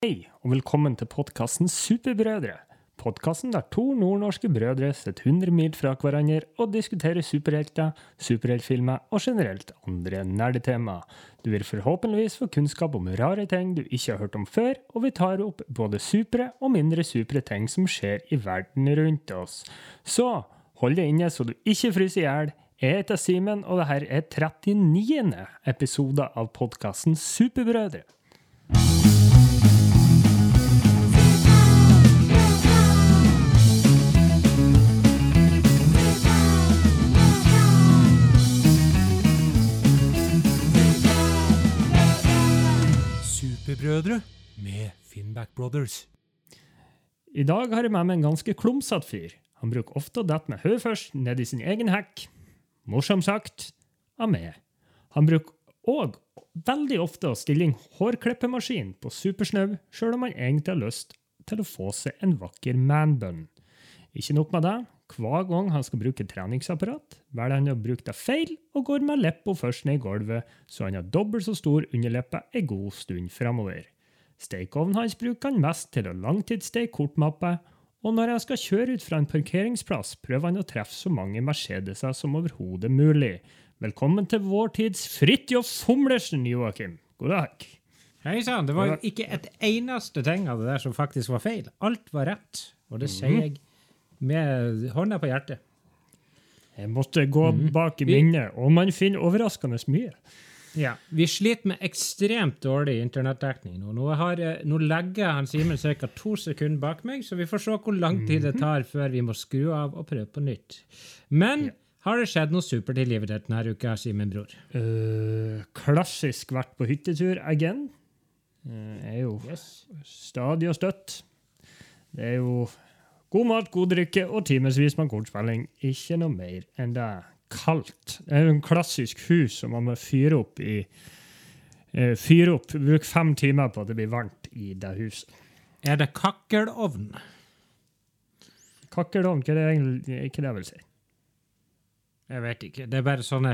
Hei, og velkommen til podkasten Superbrødre. Podkasten der to nordnorske brødre sitter 100 mil fra hverandre og diskuterer superhelter, superheltfilmer og generelt andre nerdetema. Du vil forhåpentligvis få kunnskap om rare ting du ikke har hørt om før, og vi tar opp både supre og mindre supre ting som skjer i verden rundt oss. Så hold deg inne så du ikke fryser i hjel. Jeg heter Simen, og dette er 39. episode av podkasten Superbrødre. Superbrødre med Finnback Brothers. I dag har jeg med meg en ganske klumsete fyr. Han bruker ofte å dette med hodet først ned i sin egen hekk. Morsomt sagt av meg. Han bruker òg veldig ofte å stille inn hårklippemaskin på supersnau, sjøl om han egentlig har lyst til å få seg en vakker manbun. Ikke nok med det, hver gang han skal bruke treningsapparat, velger han å bruke det feil og går med leppa først ned i gulvet, så han har dobbelt så stor underleppe en god stund framover. Stekeovnen hans bruker han mest til å langtidssteke kortmappe, og når han skal kjøre ut fra en parkeringsplass, prøver han å treffe så mange Mercedeser som overhodet mulig. Velkommen til vår tids Fridtjof Fomlersen, Joakim. God dag. Hei sann, det var jo ikke et eneste ting av det der som faktisk var feil. Alt var rett, og det sier jeg med hånda på hjertet. Jeg måtte gå bak i minnet, og man finner overraskende mye. Ja, Vi sliter med ekstremt dårlig internettdekning nå. Nå, har, nå legger han Simen ca. to sekunder bak meg, så vi får se hvor lang tid det tar før vi må skru av og prøve på nytt. Men har det skjedd noe supert i livet ditt denne uka, Simen Bror? Uh, klassisk vært på hyttetur again. Uh, er jo Yes. stadig og støtt. Det er jo god mat, god drikke og timevis med kortspilling. Ikke noe mer enn det. Kaldt. Det er jo en klassisk hus som man må fyre opp i eh, Fyre opp, bruke fem timer på at det blir varmt i det huset. Er det kakkelovn? Kakkelovn, hva er det egentlig ikke det jeg vil si? Jeg vet ikke. Det er bare sånne,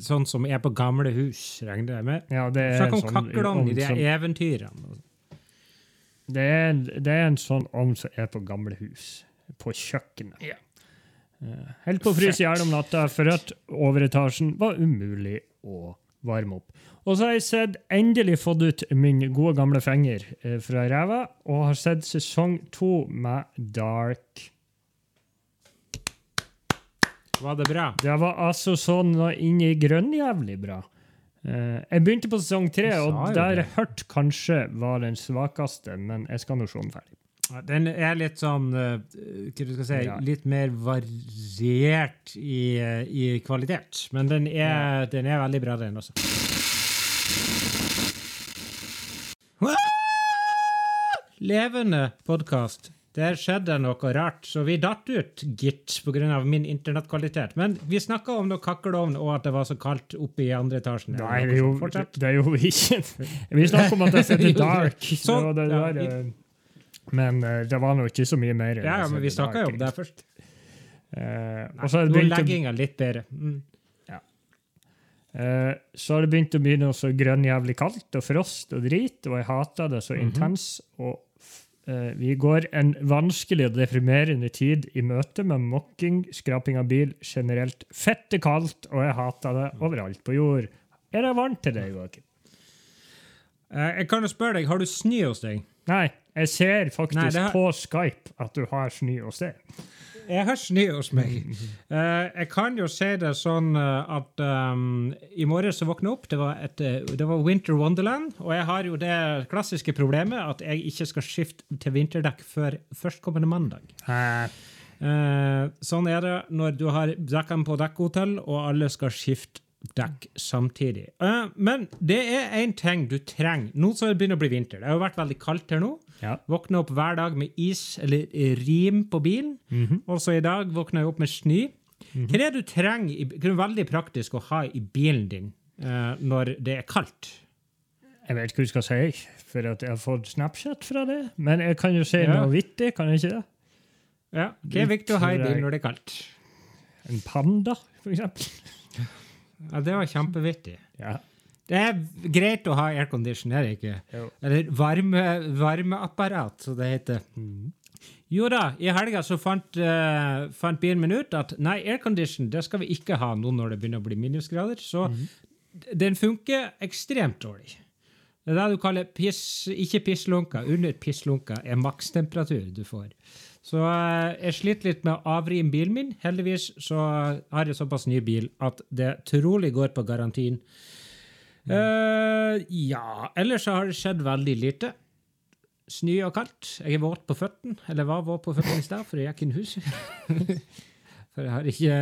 sånn som er på gamle hus, regner jeg med. Ja, det er Snakk om sånn kakkelovn i de eventyrene. Det er, det er en sånn ovn som er på gamle hus. På kjøkkenet. Ja. Eh, Helt på å fryse i hjel om natta for at overetasjen var umulig å varme opp. Og så har jeg sett, endelig fått ut min gode gamle finger eh, fra ræva, og har sett sesong to med Dark. Var det bra? Det var altså sånn inni grønnjævlig bra. Eh, jeg begynte på sesong tre, og der jeg hørte kanskje var den svakeste, men jeg skal nå se den ferdig. Den er litt sånn eh, Hva du skal si Ja. Litt mer variert i, eh, i kvalitet. Men den er, den er veldig bra, den også. Levende podkast. Der skjedde noe rart, så vi datt ut, gitt, pga. min internettkvalitet. Men vi snakka om noe kakkelovn og at det var så kaldt oppe i andre etasjen. Nei, det jo, det er jo ikke Vi snakka om at det sitter dark. Så, det det ja, der, eh, men eh, det var nå ikke så mye mer. Ja, men vi snakka jo om det først. Uh, Nei, så Nå legginga litt bedre. Mm. Uh, så har det begynt å bli noe så grønnjævlig kaldt og frost og drit, og jeg hater det så Mhm. intens. Og vi går en vanskelig og deprimerende tid i møte med mokking, skraping av bil, generelt fette kaldt, og jeg hater det Mhm. overalt på jord. Er det vant til deg, Joakim? Eh, Jeg kan jo spørre deg, har du snø hos deg? Nei, jeg ser faktisk Nei, har- på Skype at du har snø hos deg. Jeg har snø hos meg. Uh, jeg kan jo si det sånn eh, at um, i morges våkna jeg opp, det var, et, det var Winter Wonderland, og jeg har jo det klassiske problemet at jeg ikke skal skifte til vinterdekk før førstkommende mandag. Eh, Uh, sånn er det når du har dekkene på dekkhotell, og alle skal skifte dekk samtidig. Uh, men det er én ting du trenger nå som det begynner å bli vinter. Det har jo vært veldig kaldt her nå. Ja. Våkna opp hver dag med is eller rim på bilen. Mhm. Også i dag våkna jeg opp med snø. Hva er det du trenger? i- Det er veldig praktisk å ha i bilen din uh, når det er kaldt. Jeg vet ikke hva du skal si, for at jeg har fått Snapchat fra det. Men jeg kan jo si Ja. noe vittig, kan jeg ikke det? Ja, Hva er viktig å ha i bilen når det er kaldt? En panda, for eksempel. Ja, Det var kjempevittig. Ja. Det er greit å ha aircondition, er det ikke? Jo. Eller varme, varmeapparat, som det heter. Mm. Jo da, i helga så fant, uh, fant bilen min ut at nei, aircondition det skal vi ikke ha nå når det begynner å bli minusgrader. Så mm. den funker ekstremt dårlig. Det er det du kaller piss, ikke pisslunka. Under pisslunka er makstemperatur du får. Så eh, jeg sliter litt med å avrime bilen min. Heldigvis så har jeg såpass ny bil at det trolig går på garantien. Eh, ja, ellers så har det skjedd veldig lite. Snø og kaldt. Jeg er våt på føttene. Eller var våt på føttene i stad, for jeg gikk inn huset. for jeg har ikke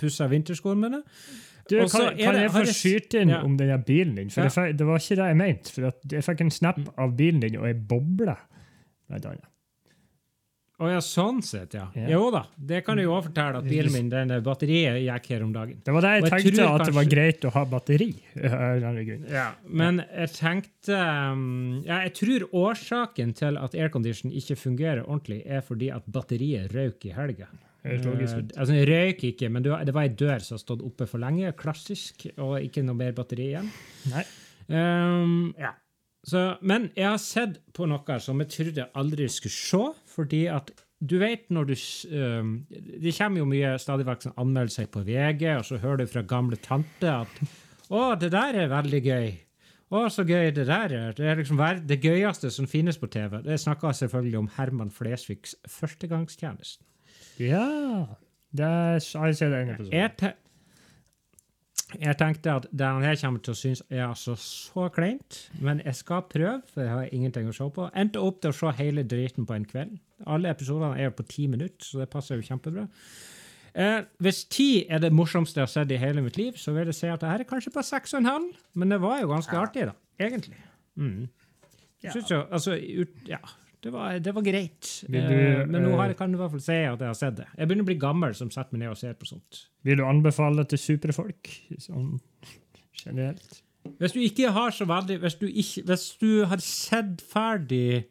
pussa vinterskoene mine. Du, kan, kan det- jeg få skyte inn Ja. om den bilen din? For Ja. jeg det var ikke det jeg mente. For jeg fikk en snap Mm. av bilen din og ei boble. Blant annet. Å ja, sånn sett, ja. Yeah. Jo da, det kan jeg jo også fortelle at bilen min, den batteriet gikk her om dagen. Det var det jeg jeg tenkte, at at det var greit å ha batteri. Ja, men jeg tenkte um, ja, Jeg tror årsaken til at aircondition ikke fungerer ordentlig, er fordi at batteriet røyk i helga. Logisk. Eh, altså, det røyk ikke, men det var- ei dør som stod oppe for lenge. Klassisk, og ikke noe mer batteri igjen. Nei. Um, ja. Så, men jeg har sett på noe som jeg trodde jeg aldri skulle se, fordi at du vet når du um, Det kommer jo mye stadig vekk sånn anmeldelser på VG, og så hører du fra gamle tante at 'Å, det der er veldig gøy'. Å, så gøy det der er. Det er liksom det gøyeste som finnes på TV. Det snakker selvfølgelig om Herman Flesvigs Førstegangstjenesten. Ja det er, har jeg sett en episode. Jeg, jeg tenkte at det her kommer til å synes er altså så kleint, men jeg skal prøve, for jeg har ingenting å se på. Endte opp til å se hele driten på en kveld. Alle episodene er på ti minutter, så det passer jo kjempebra. Eh, hvis ti er det morsomste jeg har sett i hele mitt liv, så vil jeg si at det her er kanskje på seks og en halv, men det var jo ganske artig, da. Egentlig. Mm. Ja. Synes jo, altså, ut, ja, det var, det var greit. Vil du, eh, men nå eh, har kan du i hvert fall si at jeg har sett det. Jeg begynner å bli gammel som setter meg ned og ser på sånt. Vil du anbefale det til superfolk? Sånn generelt? Hvis du ikke har så veldig Hvis du, ikke, hvis du har sett ferdig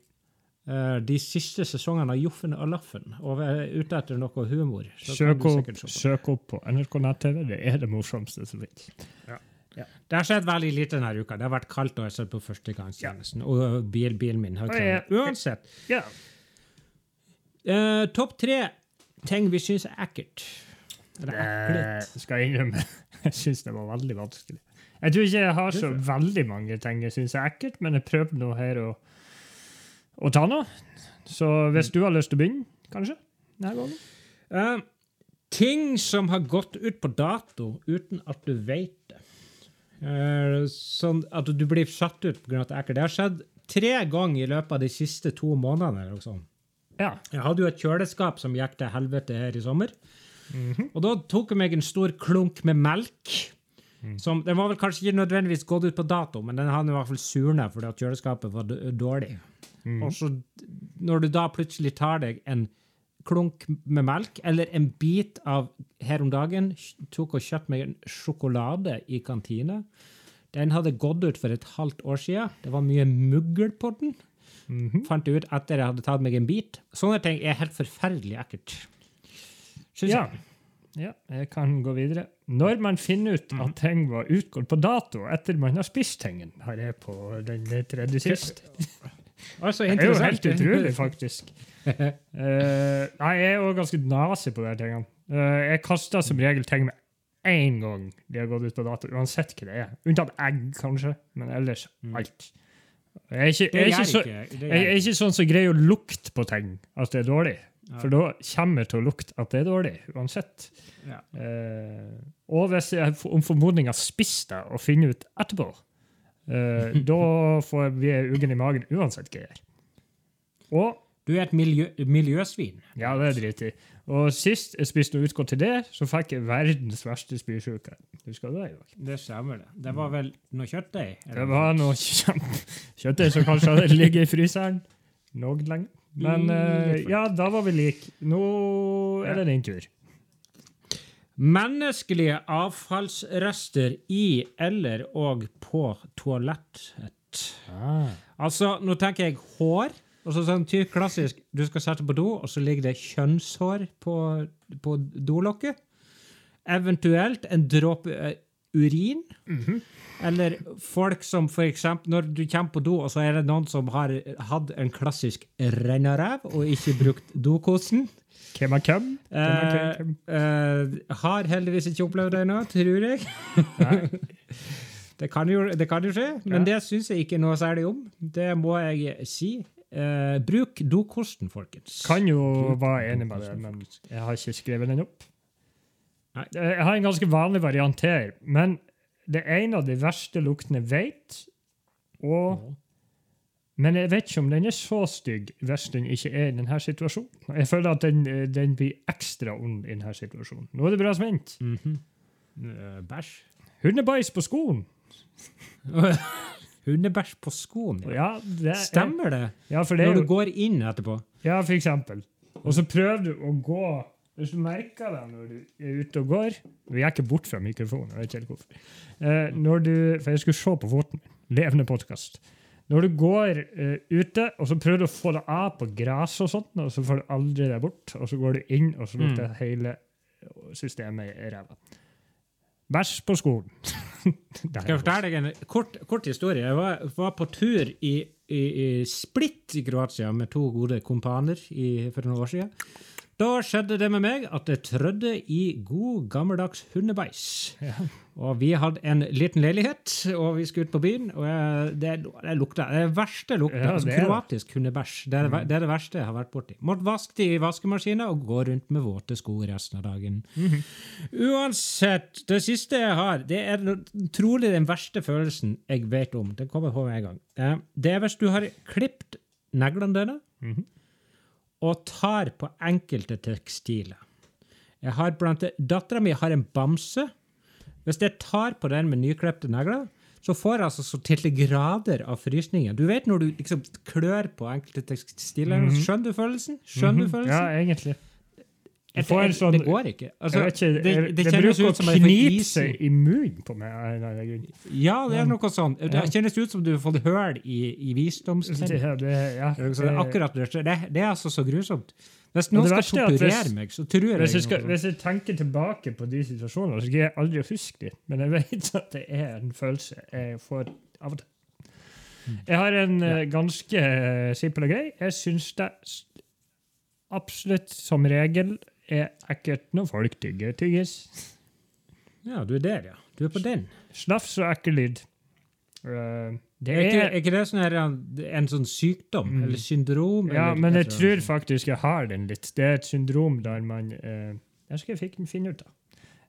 Uh, de siste sesongene av Joffen og Laffen og er ute etter noe humor så kan Søk du opp, søk opp på NRK nett-TV. Det er det morsomste som finnes. Det har skjedd veldig lite denne uka. Det har vært kaldt, og jeg har sett på førstegangstjenesten. Og bil, bilen min har kranglet. Uansett. Ja. Uh, Topp tre ting vi syns er ekkelt. Eller ekkelt. Det skal jeg innrømme. Jeg syns det var veldig vanskelig. Jeg tror ikke jeg har så veldig mange ting jeg syns er ekkelt, men jeg prøvde nå her å, å ta noe. Så hvis du har lyst til å begynne, kanskje? Denne gangen? Uh, ting som har gått ut på dato uten at du. Eh, sånn at du blir satt ut pga. at det er ekkelt. Det har skjedd tre ganger i løpet av de siste to månedene. sånt. Ja. Jeg hadde jo et kjøleskap som gikk til helvete her i sommer. Mhm. Og da tok jeg meg en stor klunk med melk. Mm. Som, den var vel kanskje ikke nødvendigvis gått ut på dato, men den hadde i hvert fall surna fordi at kjøleskapet var dårlig. Mm. Og så når du da plutselig tar deg en klunk med melk, eller en bit av her om dagen, tok og kjøpte meg en sjokolade i kantina. Den hadde gått ut for et halvt år siden. Det var mye mugl på den. Mhm. Fant ut etter jeg hadde tatt meg en bit. Sånne ting er helt forferdelig ekkelt. Synes Ja. jeg. ja, jeg kan gå videre. Når man finner ut at ting var utgått på dato etter man har spist tingen, har jeg på den tredje sist. Altså, Det er jo helt utrolig, faktisk. Eh, nei, jeg er òg ganske nazi på de tingene. Eh, jeg kaster som regel ting med én gang de har gått ut på dato, uansett hva det er. Unntatt egg, kanskje, men ellers alt. Jeg er ikke, jeg Det er ikke, så, jeg er ikke sånn som greier å lukte på ting at det er dårlig. For da kommer det til å lukte at det er dårlig, uansett. Ja. Eh, og hvis jeg om formodning har spist det og finner ut etterpå, eh, da får vi uggen i magen uansett hva jeg gjør. Og Du er et miljø, miljøsvin. ja, det er drit i. Og sist jeg spiste noe utgått til det, så fikk jeg verdens verste spysjuke. Husker du det? Joakim? Det stemmer det. Det var vel noe kjøttdeig? Det var noe kjøttdeig som kanskje hadde ligget i fryseren noe lenge. Men uh, ja, da var vi like. Nå er det din tur. Menneskelige avfallsrester i eller og på toalettet. Altså, nå tenker jeg hår. Altså sånn typ klassisk, Du skal sette på do, og så ligger det kjønnshår på, på dolokket. Eventuelt en dråpe eh, urin. -hmm. Eller folk som eksempel Når du kommer på do, og så er det noen som har hatt en klassisk rennaræv og ikke brukt dokosen. Hvem er hvem? Eh, eh, har heldigvis ikke opplevd det ennå, tror jeg. det, kan jo, det kan jo skje, men Ja. det syns jeg ikke noe særlig om. Det må jeg si. Eh, bruk dokosten, folkens. Kan jo være enig med det, men jeg har ikke skrevet den opp. Nei. Jeg har en ganske vanlig variant her, men det er en av de verste luktene jeg vet. Og, men jeg vet ikke om den er så stygg hvis den ikke er i denne situasjonen. Jeg føler at den, eh, den blir ekstra ond i denne situasjonen. Nå er det bra spent. Mm -hmm. Bæsj. Hundebæsj på skoen. Hundebæsj på skoen. Ja. Det er, Stemmer det? Ja, for det er Når jo, du går inn etterpå? ja, for eksempel. Og så prøver du å gå Hvis du merker det når du er ute og går Vi gikk ikke bort fra mikrofonen. jeg vet ikke helt hvorfor. Eh, når du, for jeg skulle se på foten min. Levende podkast. Når du går eh, ute, og så prøver du å få det av på gresset, og sånt, og så får du aldri det bort, og så går du inn, og så lukter Mm. hele systemet i ræva. Bæsj på skolen. Skal jeg fortelle deg en kort, kort historie? Jeg var, var på tur i, i, i Split i Kroatia med to gode kompaner i, for noen år siden. Da skjedde det med meg at jeg trødde i god gammeldags hundebeis. Ja. Og vi hadde en liten leilighet, og vi skulle ut på byen. og jeg, Det, det lukta det er verste lukta. Ja, altså det kroatisk hundebæsj. Det er, det, det er det verste jeg har vært borti. Måtte vaske de i vaskemaskinen og gå rundt med våte sko resten av dagen. Uansett, det siste jeg har, det er trolig den verste følelsen jeg vet om. Det kommer på med en gang. Eh, Det er hvis du har klippet neglene dine Mhm. og tar på enkelte tekstiler. Jeg har blant Dattera mi har en bamse. Hvis jeg tar på den med nyklepte negler, så får jeg altså så til grader av frysninger. Du vet når du liksom klør på enkelte tekstiler? Skjønner du følelsen? Skjønner du Mhm. følelsen? Ja, egentlig. Det- får en sånn det går ikke. Altså, ikke, det, det, det, kjennes ut som å knipe seg i munnen på meg. Ja, det er noe sånn. Det kjennes ut som du har fått hull i, i det, ja, det, er akkurat det, det, det er altså så grusomt. Hvis noen skal er torturere meg, så tror jeg hvis, jeg skal, hvis jeg tenker tilbake på de situasjonene, så skal jeg aldri huske dem. Men jeg vet at det er en følelse jeg får av og til. Jeg har en ja. ganske eh, simpel og grei. Jeg syns det absolutt som regel er ekkelt når folk tygger tyggis. Ja, du er der, ja. Du er på den. Snafs og ekkel lyd. Eh, det Er er ikke det sånn her, en, sånn sykdom? Mm. Eller syndrom? Ja, eller, men jeg et tror sånn. faktisk jeg har den litt. Det er et syndrom der man eh, Jeg skal fikk finne ut av.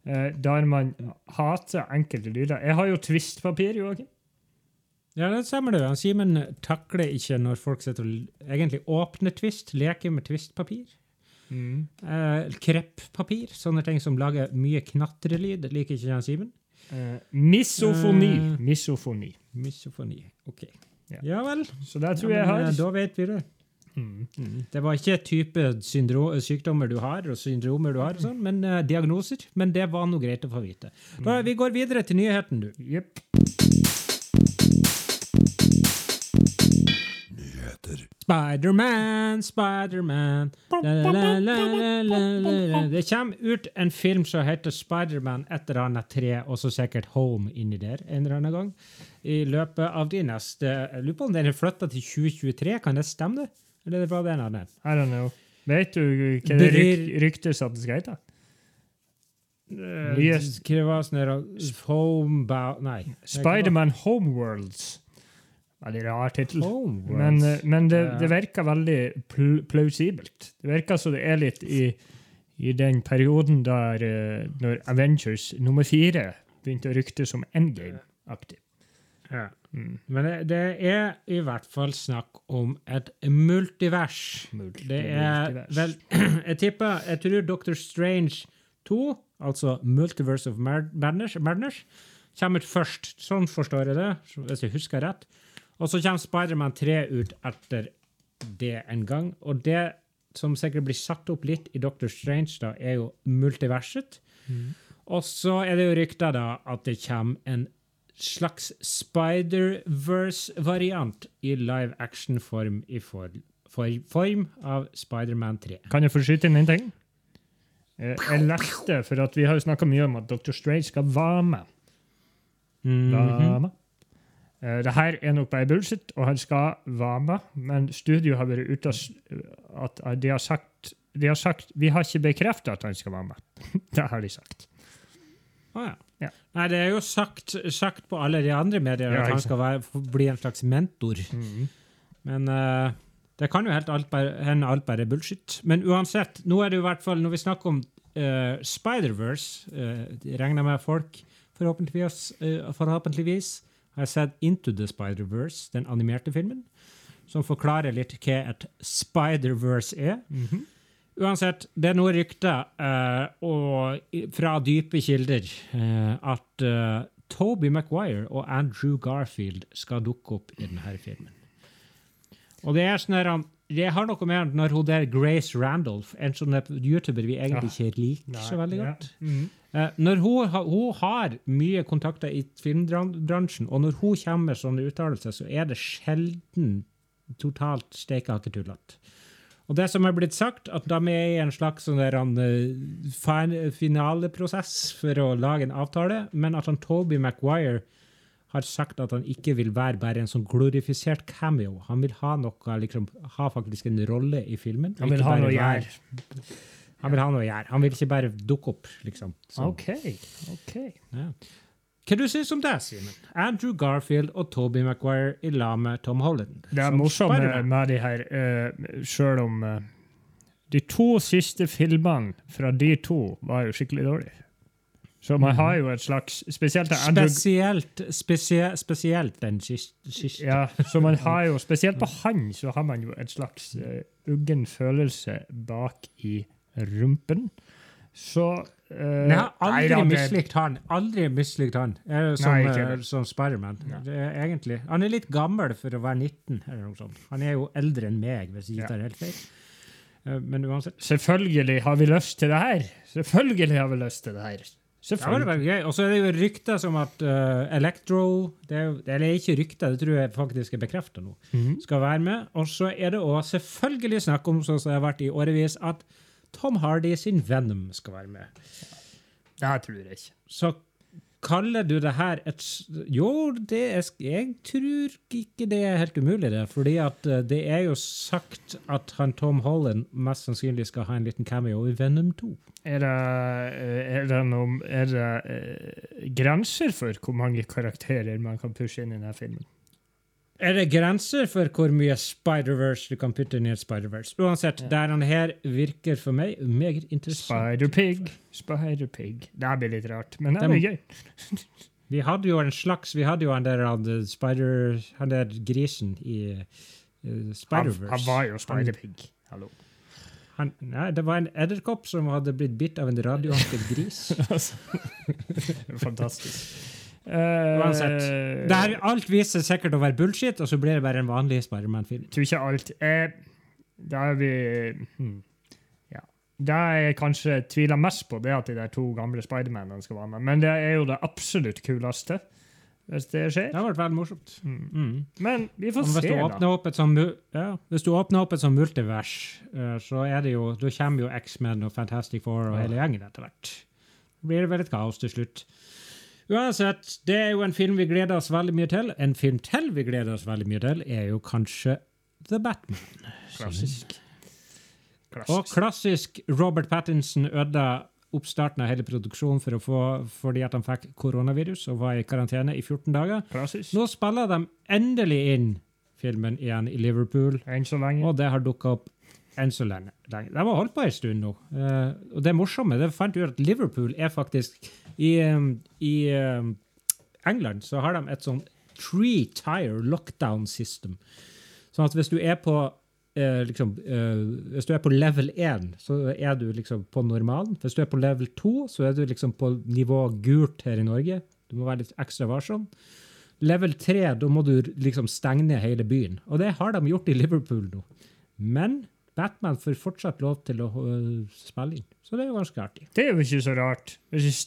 Eh, der man hater enkelte lyder. Jeg har jo tvistpapir, Joakim. Ja, det stemmer det. Simen takler ikke når folk sitter og egentlig åpner tvist, leker med twistpapir. Eh, kreppapir, sånne ting som lager mye knatrelyd, liker ikke han Simen. Eh, misofoni. Eh. Misofoni. Misofoni. OK. Ja. Ja vel. Så det tror Ja, jeg har. eh, Da vet vi det. Mm. Det var ikke type sykdommer du har, og syndromer du har, og sånn, men uh, diagnoser. Men det var noe greit å få vite. Da, vi går videre til nyheten, du. Jepp. Spiderman, Spiderman. Det kommer ut en film som heter Spiderman et eller annet tre, og så sikkert Home inni der en eller annen gang. I løpet av de neste Jeg lurer på om den er flytta til 2023, kan det stemme? det? Eller var det en annen? I don't know. Vet du hva det ryk, ryktes at det skal hete? Eh, Hva var der Homebound Nei. Spiderman Homeworlds. Veldig rar tittel. Men, eh, men det, det virker veldig pl plausibelt. Det virker som det er litt i, i den perioden der eh, når Avengers nummer fire begynte å rykte som endgame-aktig. Ja. Mm. Men det, det er i hvert fall snakk om et multivers. Det er Multivers. vel Jeg tipper Jeg tror Doctor Strange 2, altså Multiverse of Madness, Madness kommer ut først. Sånn forstår jeg det, hvis jeg husker rett. Og så kommer Spiderman 3 ut etter det en gang. Og det som sikkert blir satt opp litt i Doctor Strange, da, er jo multiverset. Og så er det jo rykter da at det kommer en slags Spider-Verse-variant i live action-form i for, for, form av Spider-Man 3. Kan jeg få skyte inn en ting? Eh, Jeg leste, for at vi har jo snakka mye om at Dr. Strange skal være med være med. Eh, det her er nok bare bullshit, og han skal være med, men studio har vært ute at de har sagt de har sagt vi har ikke bekreftet at han skal være med. det har de sagt. Å ja. Ja. Nei, det er jo sagt, sagt på alle de andre medier Ja, at han skal være, bli en slags mentor. Men uh, det kan jo helt alt bare, hende alt bare bullshit. Men uansett, nå er det jo i hvert fall, når vi snakker om uh, Spider-Verse, uh, regner med folk forhåpentligvis, uh, forhåpentligvis har sett Into the Spider-Verse, den animerte filmen, som forklarer litt hva et Spider-Verse er. Uansett, det er noe rykter uh, fra dype kilder uh, at uh, Toby Maguire og Andrew Garfield skal dukke opp i denne filmen. Og det er sånn det har noe med når hun der Grace Randolph, en sånn YouTuber vi egentlig ikke liker så veldig godt. Eh, når hun, hun har mye kontakter i filmbransjen, og når hun kommer med sånne uttalelser, så er det sjelden totalt steikehaketullete. Og det som er blitt sagt, at de er i en slags sånn der, eh, finaleprosess for å lage en avtale, men at han Toby Maguire har sagt at han ikke vil være bare en sånn glorifisert cameo. Han vil ha noe, liksom, ha faktisk en rolle i filmen. Han vil ha noe å gjøre. Han vil ha noe å gjøre. Han vil ikke bare dukke opp, liksom. Så. OK. ok. Ja. Hva du synes om det, Simen? Andrew Garfield og Toby Maguire i lag med Tom Holland. Det er morsomt med, de her, uh, sjøl om uh, de to siste filmene fra de to var jo skikkelig dårlige. Så man har jo et slags Spesielt Andrew Spesielt, spesie, spesielt den siste. Ja, så man har jo, spesielt på han, så har man jo et slags uh, uggen følelse bak i rumpen. Så uh, jeg har aldri mislikt han. Aldri mislikt han. Er som, Nei, eh, som Spiderman. Ja. Er egentlig. Han er litt gammel for å være 19. eller noe sånt. Han er jo eldre enn meg, hvis jeg ikke tar helt feil. Men uansett. Selvfølgelig har vi lyst til det her. Selvfølgelig har vi lyst til det her. Var det Selvfølgelig. gøy. Og så er det jo rykter som at uh, Electro det er Eller ikke rykter, det tror jeg faktisk er bekrefta nå. Mhm. Skal være med. Og så er det òg selvfølgelig snakk om, sånn som det har vært i årevis, at Tom Hardy sin Venom skal være med. Det tror jeg ikke. Så kaller du det her et Jo, det er, jeg tror ikke det er helt umulig, det. Fordi eh, det er jo sagt at han Tom Holland mest sannsynlig skal ha en liten cameo i Venom 2. Er det, eh, er det, noen, er det eh, grenser for hvor mange karakterer man kan pushe inn i denne filmen? Er det grenser for hvor mye Spider-Verse du kan putte inn i et Spider-Verse? Uansett, der han her virker for meg meget interessant. Spider-Pig. Spider-Pig. Det blir litt rart, men det er blir gøy. Vi hadde jo en slags Vi hadde jo han der han, eh, Spider... Han der grisen i uh, Spider-Verse. han var jo Spider-Pig. Hallo. Han, nei, det var en edderkopp som hadde blitt bitt av en radioaktiv gris. Fantastisk. Uh, Uansett. Det her, alt viser seg sikkert å være bullshit, og så blir det bare en vanlig Spiderman-film. tror ikke alt eh, er vi hmm. Ja. Det jeg kanskje tviler mest på, det er at de der to gamle Spidermanene skal være med. Men det er jo det absolutt kuleste, hvis det skjer. Det har vært veldig morsomt. Mm. Mm. Men vi får Hvis se, da. sånn, ja, hvis du åpner opp et sånt multivers, eh, så er det jo, da kommer jo X-Men og Fantastic Four og hele gjengen etter hvert. Da blir det vel et kaos til slutt. Uansett, det er jo en film vi gleder oss veldig mye til. En film til vi gleder oss veldig mye til, er jo kanskje The Batman. Klassisk. Og klassisk Robert Pattinson ødela oppstarten av hele produksjonen for å få, fordi at han fikk koronavirus og var i karantene i 14 dager. Klassisk. Nå spiller de endelig inn filmen igjen i Liverpool, Enn så lenge. og det har dukka opp enn så lenge. De har holdt på en stund nå. Eh, og det morsomme det fant ut at Liverpool er faktisk I, i England så har de et sånn three tire lockdown system. Sånn at hvis du er på eh, liksom, eh, Hvis du er på level 1, så er du liksom på normalen. Hvis du er på level 2, så er du liksom på nivå gult her i Norge. Du må være litt ekstra varsom. Level 3, da må du liksom stenge ned hele byen. Og det har de gjort i Liverpool nå. Men Batman får fortsatt lov til å øh, spille inn. Så det er jo ganske artig. Det er jo ikke så rart. Hvis,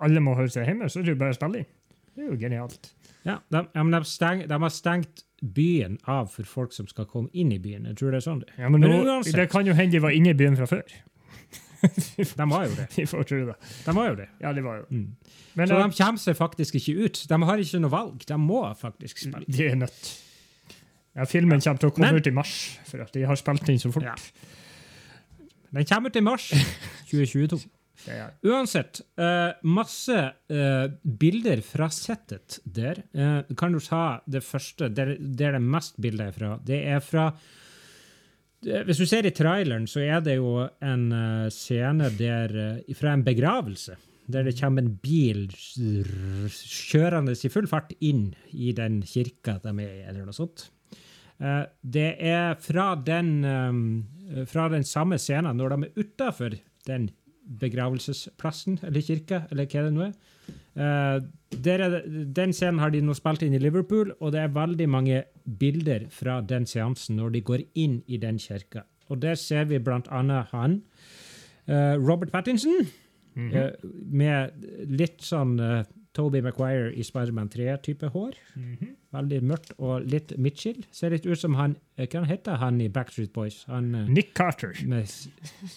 alle må holde seg hjemme, så er det jo bare å spille inn. Det er jo genialt. Ja, de, men de, steng, de har stengt byen av for folk som skal komme inn i byen. Jeg tror det er sånn det Ja, men, Men nå, uansett. det kan jo hende de var inne i byen fra før. De var jo det. De får tro det. De var jo det. Ja, de var jo Mm. Men Så eh, de kommer seg faktisk ikke ut. De har ikke noe valg. De må faktisk spille. de er nødt. Ja, filmen kommer til å komme Men- ut i mars, for at de har spilt inn så fort. Ja. Den kommer til mars 2022. Er, Uansett, uh, masse uh, bilder fra settet der. Uh, kan du ta det første, der, der det mest bilder er fra? Det er fra Hvis du ser i traileren, så er det jo en scene der, fra en begravelse. Der det kommer en bil kjørende i full fart inn i den kirka de er i, eller noe sånt. Eh, det er fra den, eh, fra den samme scenen, når de er utafor den begravelsesplassen eller kirka, eller hva det nå er. Eh, er det, den scenen har de nå spilt inn i Liverpool, og det er veldig mange bilder fra den seansen når de går inn i den kirka. Og der ser vi blant annet han, Robert Pattinson, eh, med litt sånn Toby Maguire i Spiderman 3-type hår. Veldig mørkt og litt midtskill. Ser litt ut som han eh, Hva heter han i Backstreet Boys? Han, eh, Nick Carter. med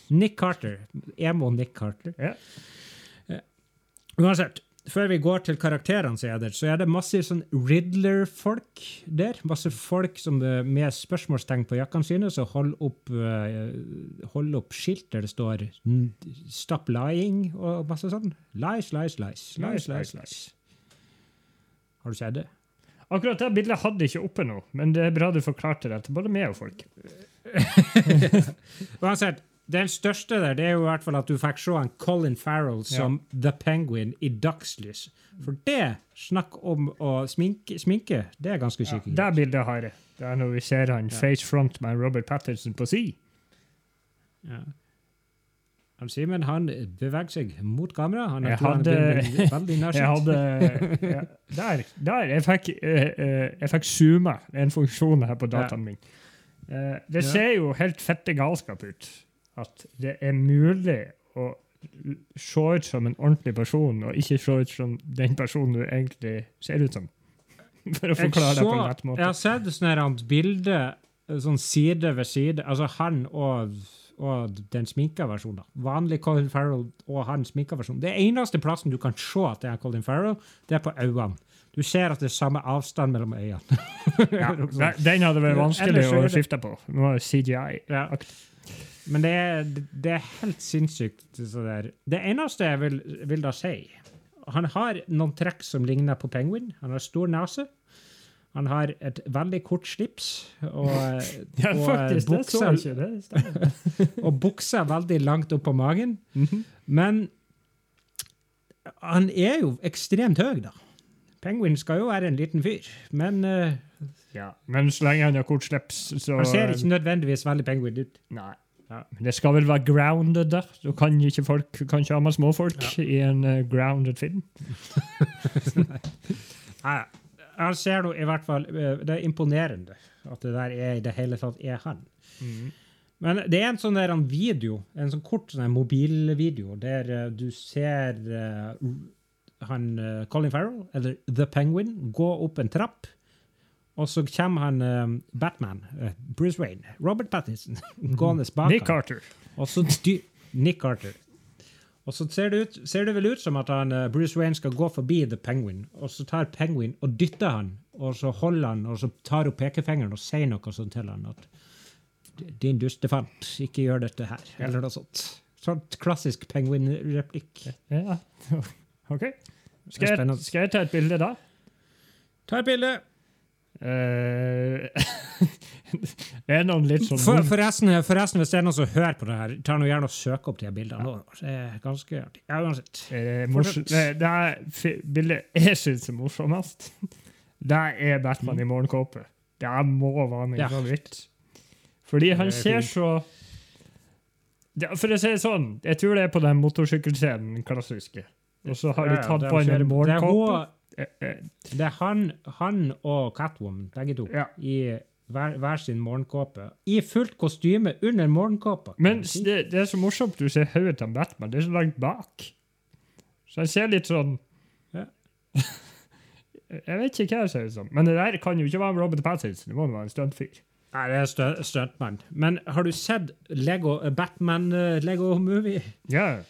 Nick Carter. Emo Nick Carter. Ja. Uansett, før vi går til karakterene er så er det masse sånn Riddler-folk der. Masse folk som eh, med spørsmålstegn på jakkene sine, som holder opp, hold holder opp skilt der det står 'Stop lying' og masse sånn. Lies, lies, lies. Lies, lies, lies. Har du sett det? Akkurat det bildet hadde jeg ikke oppe nå, men det er bra du forklarte det til både meg og folk. Uansett, den største der, det er jo i hvert fall at du fikk se en Colin Farrell som The Penguin i dagslys. For det, snakk om å sminke, sminke det er ganske Ja, det bildet har jeg. Det er når vi ser han face front med Robert Patterson på si. Ja. Han Simen han beveger seg mot kamera. Han Jeg han hadde- veldig nærsynt. ja, Der! der jeg fikk, uh, uh zooma en funksjon her på dataen min. Uh, det Ja. ser jo helt fette galskap ut. At det er mulig å se ut som en ordentlig person, og ikke se ut som den personen du egentlig ser ut som. For å forklare forklare det på en rett måte. Jeg har sett sånn her hans bilde sånn side ved side. Altså han og, og den sminka versjonen. Vanlig Colin Farrell og han sminka versjonen. Det eneste plassen du kan se at det er Colin Farrell, det er på øynene. Du ser at det er samme avstand mellom øynene. Ja, den- hadde vært vanskelig så å skifte på. Nå er det CGI. Ja. Men det er, det er helt sinnssykt. Det eneste jeg vil, vil da si Han har noen trekk som ligner på penguin. Han har stor nese. Han har et veldig kort slips. Og, Ja, og, faktisk. Det så ikke. Det og buksa veldig langt opp på magen. Mhm. Men han er jo ekstremt høy, da. Penguin skal jo være en liten fyr. Men eh, Ja, men så lenge han har kort slips, så han ser ikke nødvendigvis veldig penguin ut. Nei. Ja. Men det skal vel være grounded, da? Du kan ikke folk kan ikke ha med småfolk i en uh, grounded film. Nei, han ser nå i hvert fall eh, Det er imponerende at det der er i det hele tatt er han. Men det er en sånn der en video, en sånn kort sånn mobilvideo, der uh, du ser uh, han Colin Farrell, eller The Penguin, gå opp en trapp. Og så kommer han eh, Batman, uh, Bruce Wayne, Robert Pattinson, gående bak Nick. Carter. Og så Nick Carter. Og så ser det, ut, ser det vel ut som at han, uh, Bruce Wayne skal gå forbi The Penguin, og så tar Penguin og dytter han, og så holder han, og så tar hun pekefingeren og sier noe sånt til han at din dustefant, ikke gjør dette her, eller noe sånt. Sånt klassisk Penguin-replikk. Ja. OK. Skal jeg, skal jeg ta et bilde, da? Ta et bilde. Eh, det er noen litt sånn For, forresten, forresten, hvis det er noen som hører på det her, ta nå gjerne og søk opp de bildene. Ja. Det er ganske artig. Ja, uansett. Eh, det, det er bildet jeg syns er morsomst. Det er Batman i morgenkåpe. Det må være min Ja. favoritt. Fordi han er ser så det, For å si det sånn, jeg tror det er på den motorsykkelscenen, klassiske. Og så har de tatt det på en kjøre- morgenkåpe. Det er, Eh, eh, det er han, han og Catwoman, begge to, Ja. i hver, hver sin morgenkåpe. I fullt kostyme under morgenkåpa. Men si. det, det er så morsomt du ser hodet til Batman. Det er så langt bak. Så han ser litt sånn Ja. Jeg vet ikke hva det ser ut som. Men det der kan jo ikke være Robert Pattinson. Det må være en stuntfyr. Nei, det er stuntmann. Men har du sett Lego eh, Batman eh, Lego Movie? Ja.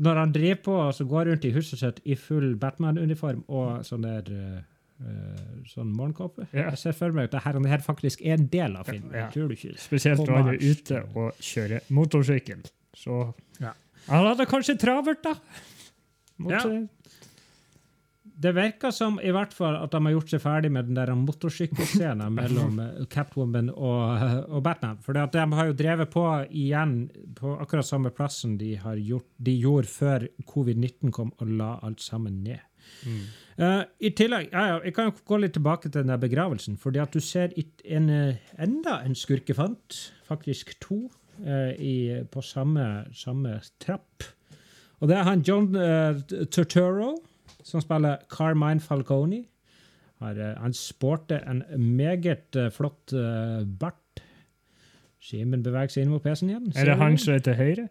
Når han driver på så går rundt i huset sitt i full Batman-uniform og sånn der eh, eh, sånn morgenkåpe. Ja. Jeg ser for meg at det her, faktisk er en del av filmen. Ja. Tror du ikke? Spesielt når han er ute og kjører motorsykkel. Så Ja. Han hadde kanskje travelt, da. Mot, Ja. Det virker som i hvert fall at de har gjort seg ferdig med den der motorsykkelscenen mellom eh, Catwoman og, eh, og Batman. For de har jo drevet på igjen på akkurat samme plassen de, har gjort, de gjorde før covid-19 kom og la alt sammen ned. Eh, I tillegg, ja, ja, Jeg kan jo gå litt tilbake til den der begravelsen. fordi at du ser en, enda en skurkefant, faktisk to, uh, i, på samme, samme trapp. Og det er han John uh, Turturro, som spiller Carmine Falcone. Har, eh, han sporter en meget eh, flott eh, bart. Simen beveger seg inn mot PC-en igjen. er det han som er til høyre?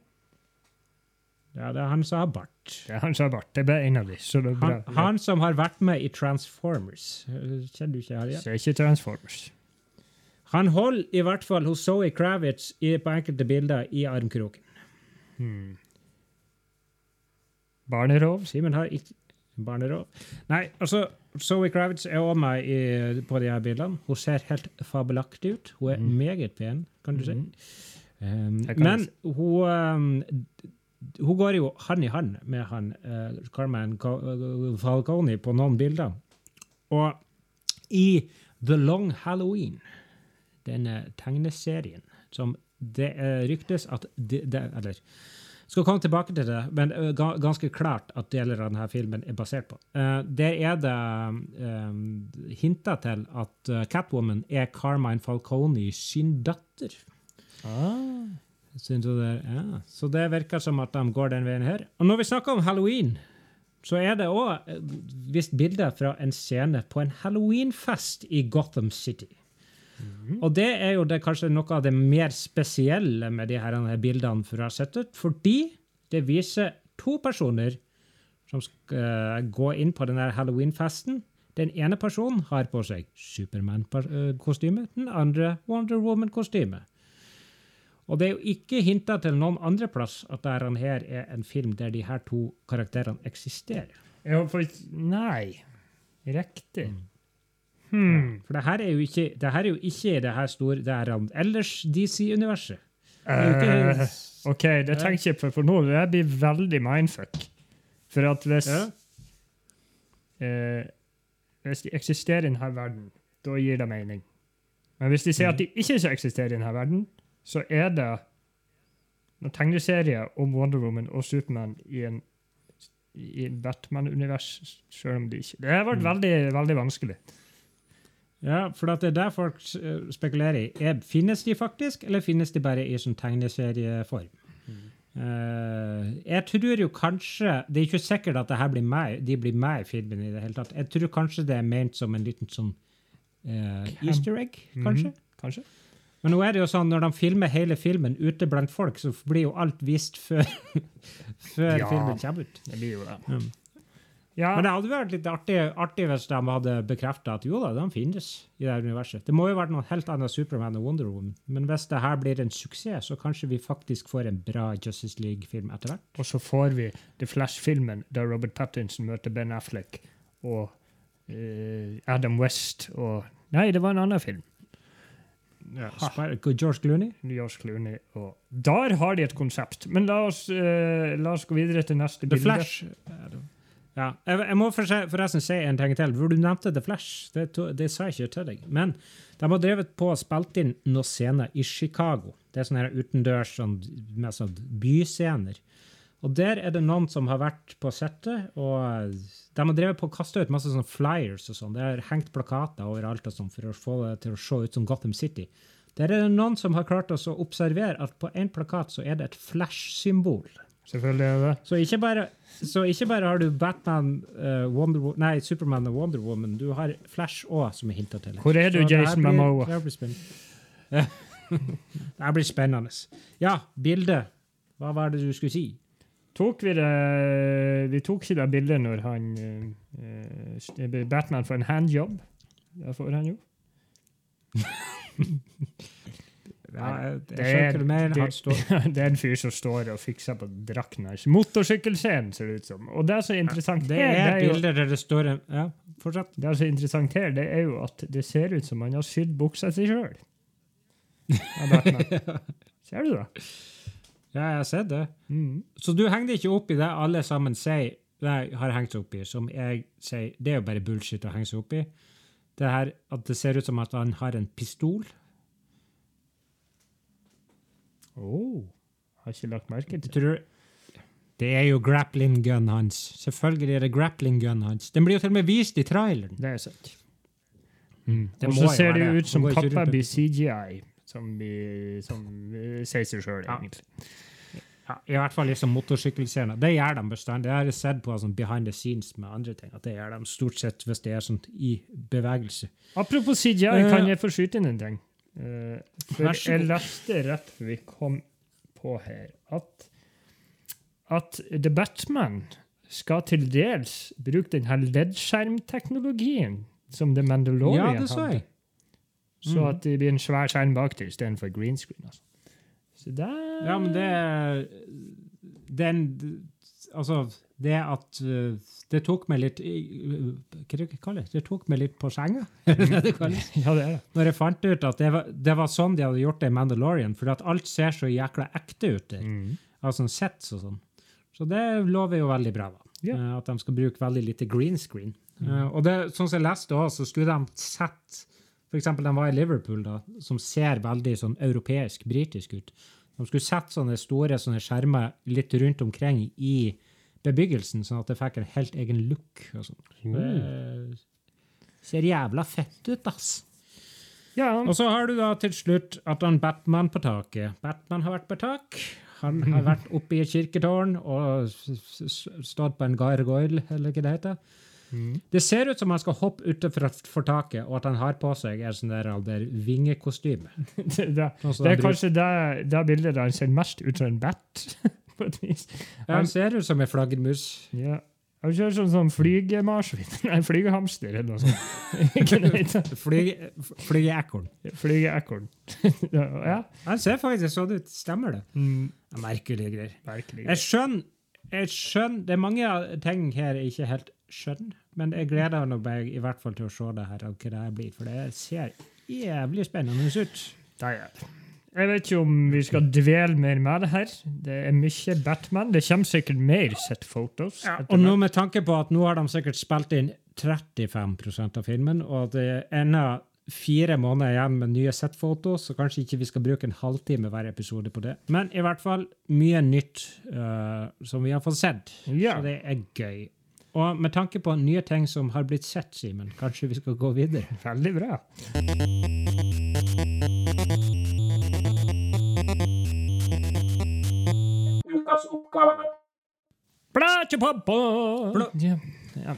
Ja, det er han som har bart. Det er han som har bart. Det er bare en av de. Så det bra. Han, han som har vært med i Transformers. Kjenner du ikke her igjen? Ser er ikke Transformers. Han holder i hvert fall hos Zoe Kravitz i, på enkelte bilder i armkroken. Hmm. Barnerov? Simen har ikke barnerov. Nei, altså, Zoe Kravitz er også med i, på de her bildene. Hun ser helt fabelaktig ut. Hun er mm. meget pen, kan du si. Mm. Um, kan men si. hun, um, hun går jo hand i hand med han uh, Carmen Ca- Falcone på noen bilder. Og i The Long Halloween, denne tegneserien, som det uh, ryktes at det, de, Eller skal komme tilbake til det, men ga, ganske klart at deler av denne filmen er basert på. Uh, der er det um, hinta til at uh, Catwoman er Carmine Falcone sin datter. Ah. Det? Ja. Så det virker som at de går den veien her. Og når vi snakker om halloween, så er det òg visst bilder fra en scene på en halloweenfest i Gotham City. Og det er jo det, kanskje noe av det mer spesielle med de her bildene for å ha sett ut, fordi det viser to personer som skal eh, gå inn på denne Halloween-festen. Den ene personen har på seg Supermann-kostyme, den andre Wonder Woman-kostyme. Og det er jo ikke hinta til noen andre plass at dette her er en film der de her to karakterene eksisterer. Ja, for Nei. Riktig. Mm. Hmm. For det her er jo ikke det her er jo ikke det her store det um, ellers DC-universet. er Eh, OK, det tenker jeg på, for nå blir jeg veldig mindfuck. For at hvis Ja. uh, Hvis de eksisterer i denne verden, da gir det mening. Men hvis de sier Mm. at de ikke eksisterer i denne verden, så er det noen tegneserier om Wonder Woman og Superman i en i Batman-univers, selv om de ikke Det har vært Mm. veldig, veldig vanskelig. Ja, for det er der folk eh, spekulerer i. Er, finnes de faktisk, eller finnes de bare i sånn tegneserieform? Eh, jeg tror jo kanskje Det er ikke sikkert at det her blir med, de blir med i filmen i det hele tatt. Jeg tror kanskje det er ment som en liten sånn uh, easter egg, kanskje? Mhm, Kanskje? Men nå er det jo sånn, når de filmer hele filmen ute blant folk, så blir jo alt vist før, før Ja. filmen kommer ut. Det blir jo det. Mm. Ja, Men det hadde vært litt artig, artig hvis de hadde bekrefta at jo da, de finnes i det universet. Det må jo være noe helt annet Superman og Wonder Woman. Men hvis det her blir en suksess, så kanskje vi faktisk får en bra Justice League-film etter hvert. Og så får vi The Flash-filmen der Robert Pattinson møter Ben Affleck og uh, Adam West og Nei, det var en annen film. Spy- George Clooney? George Clooney og Der har de et konsept. Men la oss, uh, la oss gå videre til neste The bilde. Flash. Ja, jeg, jeg må forresten si en ting til. For du nevnte The Flash. Det, det sa jeg ikke til deg. Men de har drevet på og spilt inn noen scener i Chicago. Det er sånne her utendørs sånn, med sånn byscener. Og der er det noen som har vært på settet, og de har drevet på å kaste ut masse sånn flyers og sånn. Det har hengt plakater overalt og sånn for å få det til å se ut som Gotham City. Der er det noen som har klart å observere at på en plakat så er det et Flash-symbol. Selvfølgelig er det det. Så ikke bare, så ikke bare har du Batman, uh, Wonder, Wo- nei, Superman og Wonder Woman, du har Flash òg, som er hinta til. Hvor er du, Så det her Jason blir- Momoa? Det her blir spennende. Det her blir spennende. Ja, bildet. Hva var det du skulle si? Tok vi det Vi tok ikke det bildet når han eh, eh, Batman får en handjob. Det får han jo. Ja, jeg, Det jeg skjønner hva det- det er en fyr som står og fikser på drakten motorsykkelscene, ser det ut som. Og det er så interessant Det her, er det er bilder der det står en Ja, fortsett. det er interessant her, det er jo at det ser ut som han har sydd buksa si sjøl. Ser du det? Ja, jeg har sett det. Mm. Så du henger deg ikke opp i det alle sammen sier det har hengt seg opp i, som jeg sier det er jo bare bullshit å henge seg opp i. Det her at det ser ut som at han har en pistol. Oh, har ikke lagt merke til tror Det er jo grappling gun hans. Selvfølgelig er det grappling gun hans. Den blir jo til og med vist i traileren. det. er sant. Mm. Og så ser det det. ut som pappa kappa blir CGI, som, vi, som eh, sier seg sjøl, egentlig. Ja, I hvert fall liksom motorsykkelscener. Det gjør de bestandig. Det har jeg sett på sånn behind the scenes med andre ting. at Det gjør de stort sett hvis det er sånt i bevegelse. Apropos CGI, Eh, kan jeg få skyte inn en ting? Eh, for jeg leste rett før vi kom på her, at, at The Batman skal til dels bruke den her LED-skjermteknologien som The Mandalorian Ja, det så hadde. jeg. Så at det blir en svær skjerm bak til istedenfor green screen. Altså. Så der... Ja, men det Den Altså, det at uh, Det tok meg litt uh, Hva det det? Det tok meg litt på senga. Kalles? Ja, det er det. Når jeg fant ut at det var, det var sånn de hadde gjort det i Mandalorian, for at alt ser så jækla ekte ut der. Mm. Altså sets og sånn. Så det lover jo veldig bra, da. Eh, At de skal bruke veldig lite green screen. Eh, og det, sånn som jeg leste også, så skulle de sett eksempel de var i Liverpool, da, som ser veldig sånn europeisk, britisk ut. De skulle sett sånne store sånne skjermer litt rundt omkring i bebyggelsen, sånn at det fikk en helt egen look. sånn. Ser jævla fett ut, ass. Ja, Og så har du da til slutt at han Batman på taket. Batman har vært på tak. Han har vært oppe i et kirketårn og stått på en gargoyle, eller hva det heter. Det ser ut som han skal hoppe utenfor taket, og at han har på seg en sånn der, vingekostyme. det, det, det er kanskje det, det bildet der han ser mest ut som en bat, på et vis. Han ser ut som en flaggermus. Ja. Han ser ut som sånn flygemarsvin. Nei, flygehamster eller noe sånt. Flygeekorn. Flygeekorn. ja. Han ser faktisk sånn ut. Stemmer det? Mm, Merkelige greier. virkelig. Jeg skjønner, jeg skjønner Det er mange ting her jeg ikke helt skjønner, men jeg gleder meg i hvert fall til å se det her, og hva det her blir, for det ser jævlig spennende ut. Det gjør det. Jeg vet ikke om vi skal dvele mer med det her. Det er mye Batman. Det kommer sikkert mer set photos. Ja, Og nå med tanke på at nå har de sikkert spilt inn 35% av filmen, og det er ennå fire måneder igjen med nye settfoto, så kanskje ikke vi skal bruke en halvtime hver episode på det. Men i hvert fall mye nytt uh, som vi har fått sett. Ja. Så det er gøy. Og med tanke på nye ting som har blitt sett, Simen, kanskje vi skal gå videre? Veldig bra. Ukas oppgave. Blætjepappa! Blå- Ja. ja.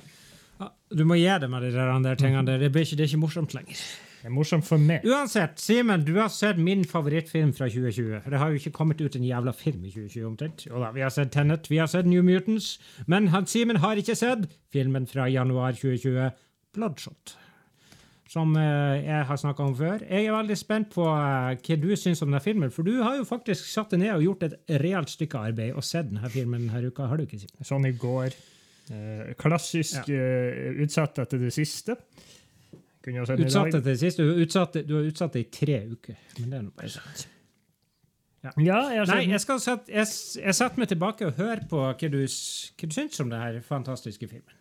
Du må gi det med de der, tingene der. Det, blir ikke, det er ikke morsomt lenger. Det er morsomt for meg. Uansett, Simen, du har sett min favorittfilm fra 2020. Det har jo ikke kommet ut en jævla film i 2020 omtrent. Da, vi har sett Tenet, vi har sett New Mutants, men han Simen har ikke sett filmen fra januar 2020, Bloodshot. Som eh, jeg har snakka om før. Jeg er veldig spent på eh, hva du syns om denne filmen, for du har jo faktisk satt deg ned og gjort et reelt stykke arbeid og sett denne filmen denne uka, har du ikke, sett? Sånn i går. Eh, klassisk eh, utsatt etter det siste. Jeg Utsatt etter det siste. Du, har utsatt det- du har utsatt det i tre uker. Men det er noe bare sant. Ja, jeg har Nei, jeg, skal sette, jeg, jeg setter meg tilbake og hører på hva du, hva du syns om denne fantastiske filmen.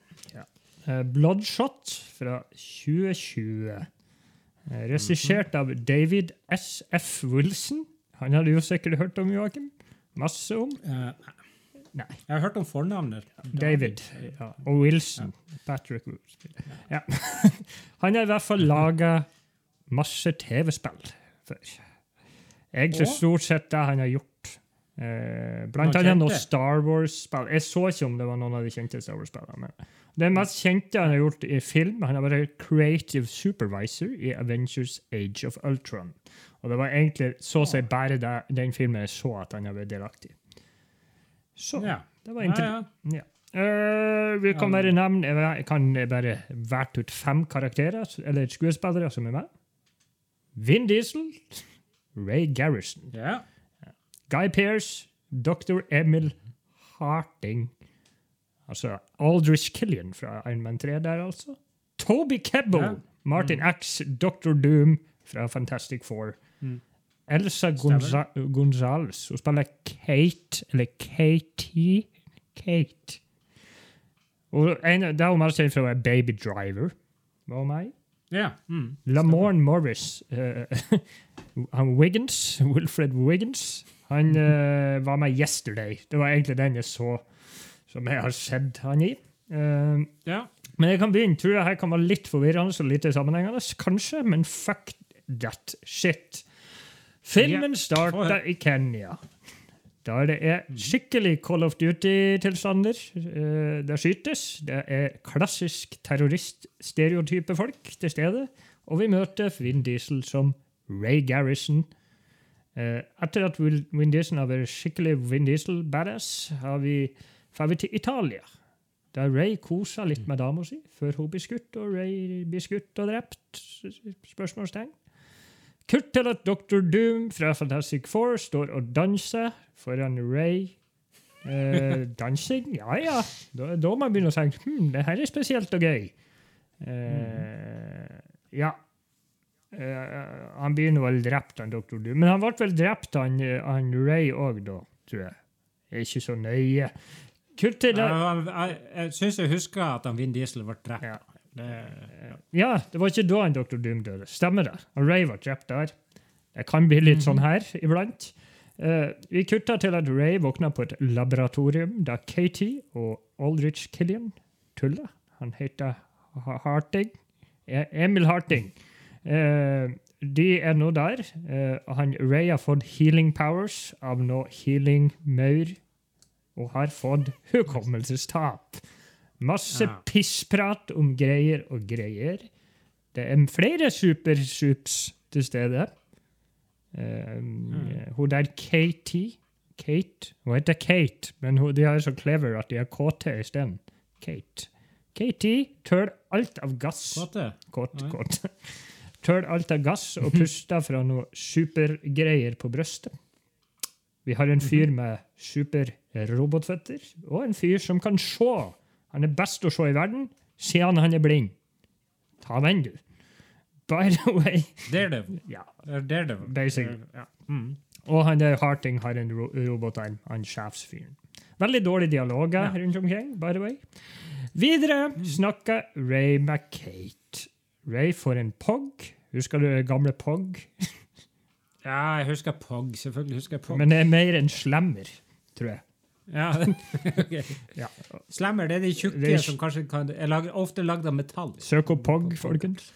Eh, Bloodshot fra 2020. Eh, Regissert av David S.F. Wilson. Han hadde jo sikkert hørt om Joakim. Masse om. Nei. jeg har hørt om fornavnet. David. Ja. Og Wilson. Patrick Wilson. Ja. Han har i hvert fall laga masse TV-spill før. Egentlig stort sett det han har gjort. Eh, blant annet noen? Star Wars-spill. Jeg så ikke om det var noen av de kjente Star Wars-spillene. men Det mest kjente han har gjort i film, han har vært creative supervisor i Avengers Age of Ultron. Og det var egentlig så å si bare det, den filmen jeg så at han har vært delaktig. Så Ja. det var interessant. ja. Ja. Uh, vi kan bare nevne Jeg kan bare verte ut fem karakterer, eller skuespillere, som er med. Vin Diesel, Ray Garrison. Ja. Guy Pearce, Dr. Emil Harting. Altså Aldrich Killian fra Iron Man 3 der, altså. Toby Kebbo, Ja. Martin X, Dr. Doom fra Fantastic Four. Mm. Elsa Gonza Gonzales, hun spiller Kate, eller Katie Kate. Og en, det er hun mest kjent fra Baby Driver. Hva om meg? ja. Mm. Lamorne Morris. Uh, han Wiggins, Wilfred Wiggins. Han uh, var med Yesterday. Det var egentlig den jeg så som jeg har sett han i. Uh, ja. men jeg kan begynne. Tror jeg her kan være litt forvirrende og lite sammenhengende. Kanskje, men fuck that shit. Filmen Ja. starta i Kenya. Der det er skikkelig Call of Duty-tilstander. Eh, det skytes. Det er klassisk terrorist-stereotype folk til stede. Og vi møter Vin Diesel som Ray Garrison. Eh, etter at Vin Diesel har vært skikkelig Vin Diesel-badass, har vi drar vi til Italia. Der Ray koser litt med dama si før hun blir skutt, og Ray blir skutt og drept. Spørsmålstegn. Kutt til at Dr. Doom fra Fantastic Four står og danser foran Ray. Eh, dansing? Ja ja. Da, da man begynne å tenke hm, det her er spesielt og gøy. Eh, ja. Eh, han blir nå vel drept, han Dr. Doom. Men han ble vel drept, han, han Ray òg, da, tror jeg. Det er ikke så nøye. Det. Jeg, jeg, jeg syns jeg husker at han Vin Diesel ble drept. Ja. Det, Ja, det var ikke da han Dr. Doom døde. Stemmer det. Og Ray var drept der. Det kan bli litt sånn her iblant. Uh, vi kutta til at Ray våkna på et laboratorium da Katie og Aldrich Killian tuller. Han heter Harting. E- Emil Harting. Uh, de er nå der. Uh, han Ray har fått healing powers av noe healing-maur og har fått hukommelsestap. Masse Ja. pissprat om greier og greier. Det er flere supersups til stede. Um, Hun der Katie Kate Hun heter Kate, men hun, de er så clever at de har KT isteden. Kate. Katie tør alt av gass. KT? Kåt, kåt. Tør alt av gass og puster fra noe supergreier på brøstet. Vi har en fyr med superrobotføtter, og en fyr som kan se. Han er best å se i verden, siden han er blind. Ta den, du. By the way Daredevil. ja. Er Daredevil. Basically. Ja. Mm. Og han der Harting har en ro robotarm, han sjefsfyren. Veldig dårlige dialoger Ja. rundt omkring, by the way. Videre snakker Ray McCate. Ray får en POG. Husker du gamle POG? ja, jeg husker Pog. Selvfølgelig husker jeg Pog. Men det er mer en slemmer, tror jeg. ja, ok. Ja. Slemmer, det er de tjukke er- som kanskje kan, er lag, ofte lagd av metall. Søk opp POG, folkens.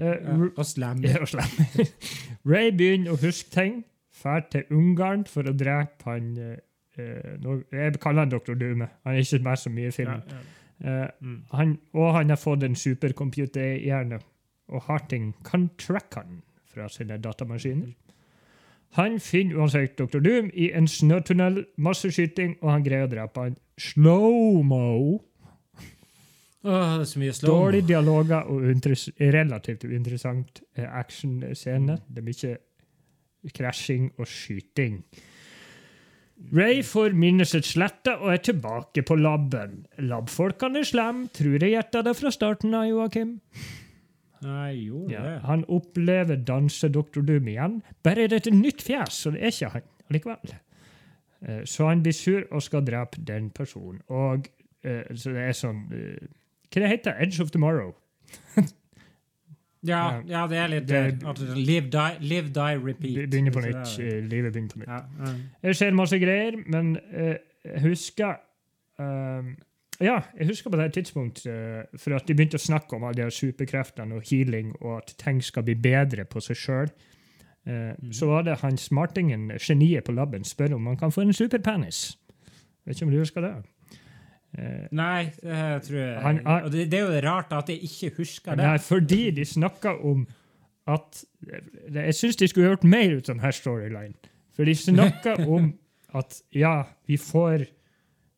Eh, Ja, og slemmer. Ja, og slemmer. Ray begynner å huske ting. Drar til Ungarn for å drepe han eh, eh, Jeg kaller han Dr. Dume. Han er ikke med så mye i filmen. Eh, Mm. han, og han har fått en supercomputerhjerne. Og Harting kan tracke han fra sine datamaskiner. Han finner uansett Dr. Doom i en snøtunnel, masse skyting, og han greier å drepe han. Slow-mo. Åh, det er så mye slow Dårlige dialoger og relativt uinteressant eh, actionscene. Det er mye krasjing og skyting. Ray får minnet sitt sletta og er tilbake på laben. Labfolkene er slemme, tror jeg gjetta det fra starten av, Joakim. Nei, jo, gjorde Ja, det. han opplever danse-Dr. Doom igjen. Bare er det et nytt fjes, så det er ikke han likevel. Eh, Så han blir sur og skal drepe den personen. Og eh, så det er sånn eh, Hva det heter det? Edge of Tomorrow? Ja, ja, det er litt Det- det, live, die, live, die, repeat. Begynner på nytt. det Livet begynner på nytt. Ja, ja. Jeg ser masse greier, men jeg husker ehm, Ja, jeg husker på det tidspunktet eh, for at de begynte å snakke om alle de superkreftene og healing, og at ting skal bli bedre på seg sjøl. Så var det han smartingen, geniet på laben, spør om han kan få en superpenis. Vet ikke om du husker det? Eh, Nei, det tror jeg Han han, Og det, det er jo rart at jeg ikke husker det. Nei, fordi de snakka om at Jeg syns de skulle gjort mer ut av denne storylinen. For de snakka om at ja, vi får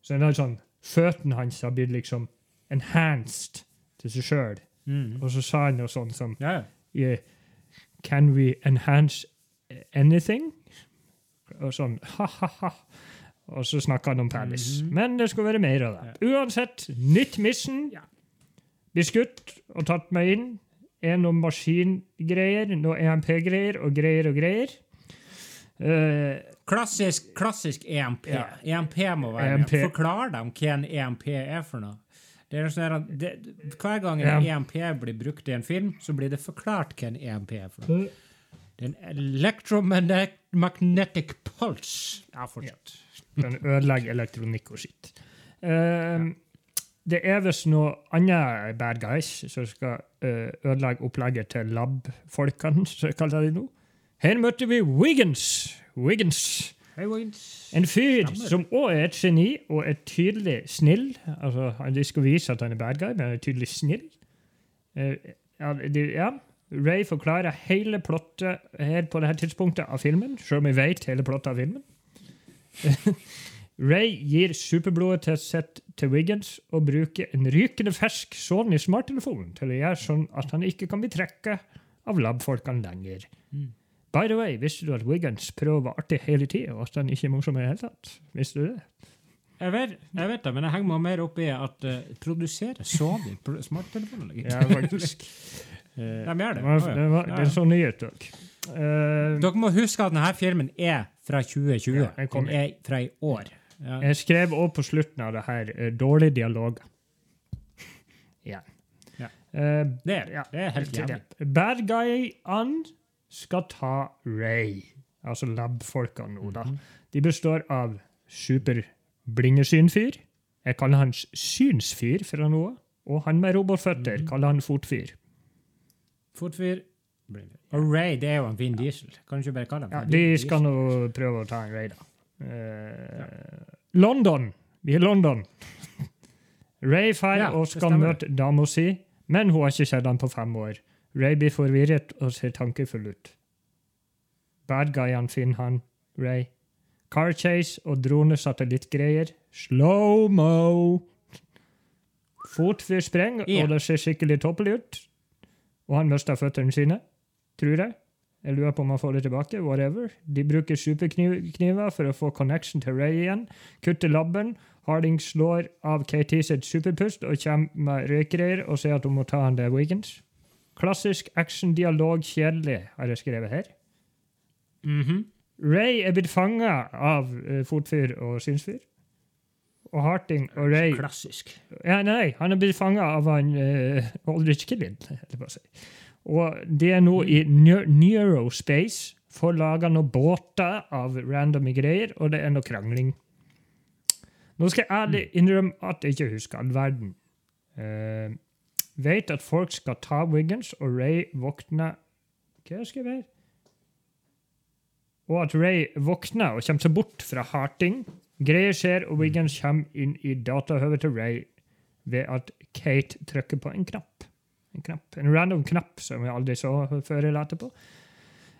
så det er sånn, Føttene hans har blitt liksom enhanced til seg sjøl. Mm. Og så sa han noe sånt som yeah, Can we enhance anything? Og sånn ha-ha-ha. Og så snakka han om penis. Men det skulle være mer av det. Uansett, nytt mission. Yeah. Blir skutt og tatt meg inn. Er noen maskingreier, noe EMP-greier og greier og greier. Eh, Klassisk, klassisk EMP. Ja. EMP må være EMP. med. Forklar dem hva en EMP er for noe. Det er sånn det, hver gang en Ja. EMP blir brukt i en film, så blir det forklart hva en EMP er for noe. Det er en electromagnetic pulse. Ja, fortsett. Den ødelegger elektronikk og skitt. Eh, Det er visst noe annet bad guys som skal uh, ødelegge opplegget til lab-folkene, kaller de nå. Her møtte vi Wiggins. Wiggins. Hey, Wiggins. En fyr Stemmer. som òg er et geni og er tydelig snill. Altså, De skal vise at han er bad guy, men han er tydelig snill. Uh, ja. Ray forklarer hele plottet her på dette tidspunktet av filmen, selv om vi vet hele plottet av filmen. Ray gir superblodet til sitt til Wiggins og bruker en rykende fersk Sony smarttelefon til å gjøre sånn at han ikke kan bli trekket av lab-folkene lenger. By the way, visste du at Wiggins prøver å være artig hele tida, og at han ikke er morsom i det hele tatt? Visste du det? Jeg vet, jeg vet det, men jeg henger meg mer opp i at uh, produserer Sony smarttelefoner. Ja, faktisk. De gjør det. Det var, det var, ja. så nyhet òg. Uh, Dere må huske at denne filmen er fra 2020. Ja, den er fra i år. Ja. jeg skrev òg på slutten av det her uh, dårlige dialoger. Ja. Ja. Uh, Det er det. Ja, Det er helt jævlig. Bad guy-ene skal ta Ray, altså lab-folka nå, da. Mhm. De består av super-blingesynfyr. Jeg kaller han synsfyr fra nå av. Og han med robotføtter Mhm. kaller han fotfyr. Fotfyr. Og Ray, det er jo en Vin Diesel. Kan du ikke bare kalle ham Ja, de skal nå prøve å ta en Ray, da. Uh, London! Vi er London. Ray drar Ja, og skal møte dama si, men hun har ikke sett ham på fem år. Ray blir forvirret og ser tankefull ut. Bad guyene finner han, Ray. Car chase og dronesatellittgreier. Slow-mo! Fotfyr sprenger, yeah. og det ser skikkelig toppelig ut. Og han mister føttene sine, tror jeg. Jeg lurer på om han får det tilbake. whatever. De bruker superkniver for å få connection til Ray igjen. Kutter labben. Harding slår av KT sitt superpust og kommer med røykgreier og sier at hun må ta han der Wiggins. Klassisk actiondialog kjedelig, har jeg skrevet her. Mhm. Ray er blitt fanga av uh, fotfyr og synsfyr. Og Harting og Ray Klassisk. ja, Nei, han er blitt fanga av han uh, Aldrich Killin. holdt på å si. Og de er nå i neu- Neurospace, får laga noen båter av random greier, og det er noe krangling. Nå skal jeg ærlig innrømme at jeg ikke husker all verden. Uh, vet at folk skal ta Wiggins, og Ray våkner Hva skal jeg være? Og at Ray våkner og kommer seg bort fra Harting. Greier skjer, og Wiggins kommer inn i datahøvet til Ray ved at Kate trykker på en knapp. En knapp. En random knapp som vi aldri så før eller etterpå.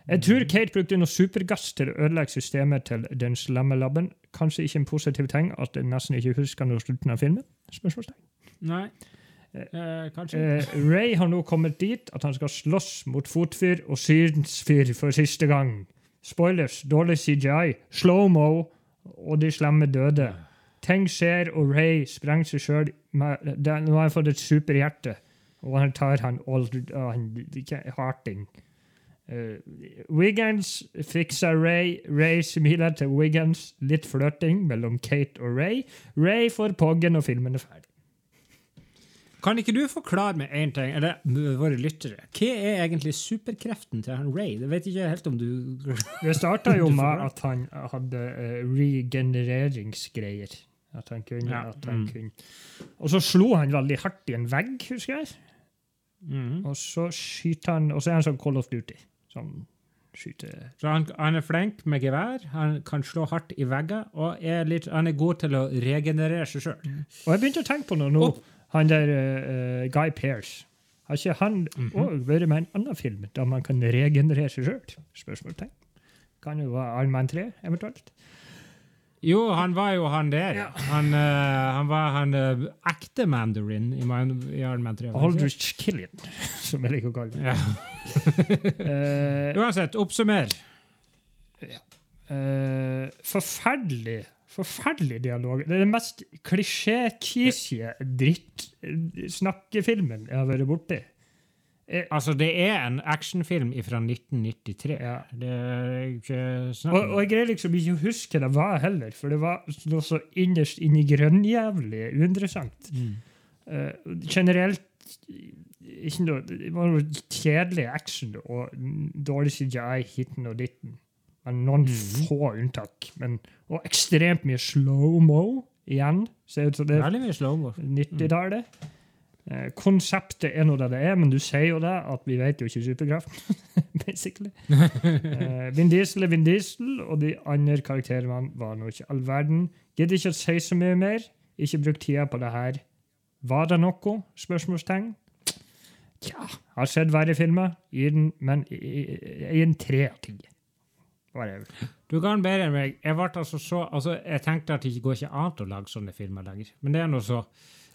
Jeg tror Kate brukte noe supergass til å ødelegge systemet til den slemme labben. Kanskje ikke en positiv ting at jeg nesten ikke husker noe slutten av filmen? Spørsmålstegn. Nei. Eh, kanskje. Eh, Ray har nå kommet dit at han skal slåss mot fotfyr og synsfyr for siste gang. Spoilers, dårlig CGI, slow-mo og de slemme døde. Ting skjer, og Ray sprenger seg sjøl. Nå har han fått et superhjerte, og han tar han, old, uh, han ikke- Harting. Uh, Wiggins fikser Ray. Ray smiler til Wiggins. Litt flørting mellom Kate og Ray. Ray får poggen, og filmen er ferdig. Kan ikke du forklare meg én ting, eller våre lyttere? Hva er egentlig superkreften til han Ray? Det vet ikke helt om du Det starta jo med at han hadde eh, regenereringsgreier. At han kunne, Ja, at han mm. kunne. Og så slo han veldig hardt i en vegg, husker jeg. Mm. Og så skyter han Og så er han sånn Call of Duty. Sånn skyter Så han, han er flink med gevær, han kan slå hardt i vegger, og er litt, han er god til å regenerere seg sjøl. Og jeg begynte å tenke på noe nå. Å. Han der uh, Guy Pearce. Har ikke han òg mm -hmm. vært med i en annen film der man kan regenerere seg sjøl? Spørsmålstegn. Kan jo være Allmann 3, eventuelt. Jo, han var jo han der. Ja. Han, uh, han var han uh, ekte mandarin i, Man- i Allmann 3. var det ikke? Aldrich Killian, som jeg liker å kalle det. Ja. Uansett, oppsummer. eh, forferdelig Forferdelig dialog. Det er den mest klisjé-cheesy drittsnakkefilmen jeg har vært borti. Eh, Altså, det er en actionfilm fra 1993. Ja. Det er ikke snakk Og, om og jeg greier liksom ikke å huske hva det var heller, for det var noe så innerst inni grønnjævlig uinteressant. Mm. Uh, generelt ikke noe, Det var noe kjedelig action og dårlig CGI hiten og ditten. Men noen mm. få unntak. Men, og ekstremt mye slow-mo igjen. Ser ut som det er Veldig mye slow-mo. 90-tallet. Eh, konseptet er nå det det er, men du sier jo det, at vi vet jo ikke superkraften, basically. Eh, Vin Diesel er Vin Diesel, og de andre karakterene var nå ikke all verden. Gidder ikke å si så mye mer. Ikke bruk tida på det her. Var det noe? Spørsmålstegn. Tja, har sett verre filmer. Gir den, men i- i- i en tre av ti. Whatever. Du kan bedre enn meg. Jeg, altså så, altså, jeg tenkte at det ikke går ikke an å lage sånne filmer lenger. Men det er nå så.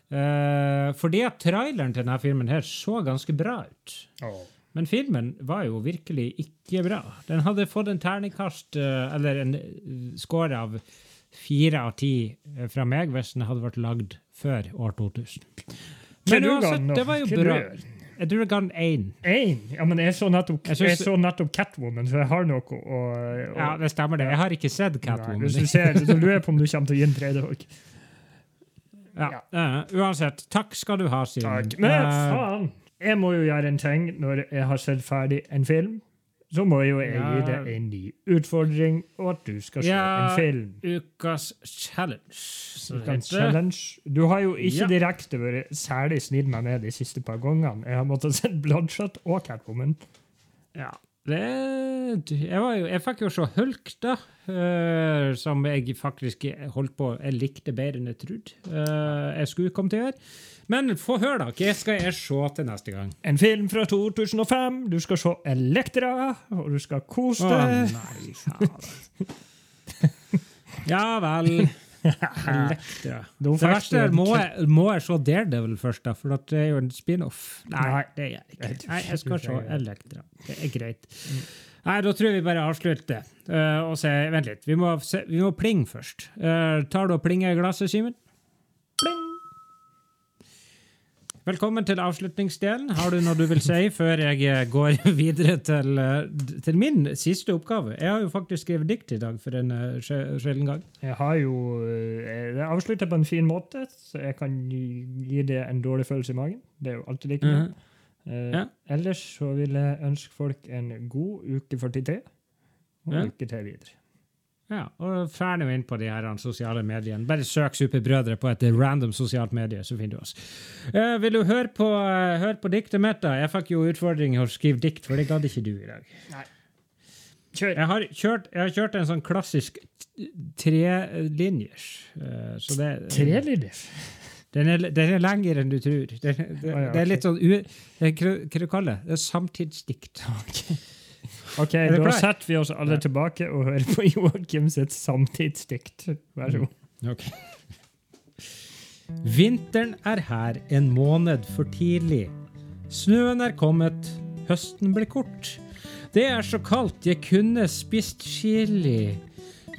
Uh, fordi at traileren til denne filmen her så ganske bra ut. Men filmen var jo virkelig ikke bra. Den hadde fått en terningkast, eh, eller en eh, score av fire av ti fra meg hvis den hadde vært lagd før år 2000. Men uansett, det var jo bra. Jeg tror jeg ga den én. Én? Ja, men jeg så nettopp, Jeg jeg så nettopp Catwoman, så jeg har noe å, Ja, det stemmer det. Jeg har ikke sett Nei, Catwoman. Hvis du ser, så lurer jeg på om du kommer til å gi en tredje òg. Ja. eh, uansett, takk skal du ha, Simen. Takk. Men Eh, faen! Jeg må jo gjøre en ting når jeg har sett ferdig en film. Så må jo jeg gi deg en ny utfordring, og at du skal se Ja. en film. ukas challenge. heter. challenge. Du har jo ikke Ja. direkte vært særlig snill med meg de siste par gangene. Jeg har måttet se Bloodshot og Catwoman. Ja. Det, jeg, var jo, jeg fikk jo se Hulk, da, uh, som jeg faktisk holdt på Jeg likte bedre enn jeg trodde uh, jeg skulle komme til å gjøre. Men få høre, da. Hva skal jeg se til neste gang? En film fra 2005. Du skal se Elektra, og du skal kose Å nei, faen. Ja vel. Elektra. Det verste er, må jeg, må jeg se Daredevil først, da? For det er jo en spin-off. Nei, det gjør jeg ikke. Nei, jeg skal se. Elektra. Det er greit. Nei, da tror jeg vi bare avslutter. Uh, og se, vent litt, vi må, se, vi må plinge først. Uh, tar du og plinger i glasset, Simen? Velkommen til avslutningsdelen. Har du noe du vil si før jeg eh, går videre til, eh, til min siste oppgave? Jeg har jo faktisk skrevet dikt i dag for en eh, sjelden gang. Jeg har jo Det avslutter på en fin måte, så jeg kan gi det en dårlig følelse i magen. Det er jo alltid like bra. Mhm. Eh, Ja. Ellers så vil jeg ønske folk en god uke 43, og Ja. lykke til videre. Ja, og ferdig inn på de her sosiale mediene. Bare søk Superbrødre på et random sosialt medie, så finner du oss. Uh, vil du høre på, uh, høre på diktet mitt, da? Jeg fikk jo utfordring å skrive dikt, for det gadd ikke du i dag. Nei. Kjør! Jeg har kjørt, jeg har kjørt en sånn klassisk trelinjers. Uh, så det, Tre lyder. den, er, den er lengre enn du tror. Det, den, Å ja, det er litt sånn u... Hva du kaller det? Det er samtidsdikt. OK, da setter vi oss alle tilbake og hører på Joakim sitt samtidsdikt. Vær så god. Ok. Vinteren er her en måned for tidlig. Snøen er kommet, høsten blir kort. Det er så kaldt jeg kunne spist chili.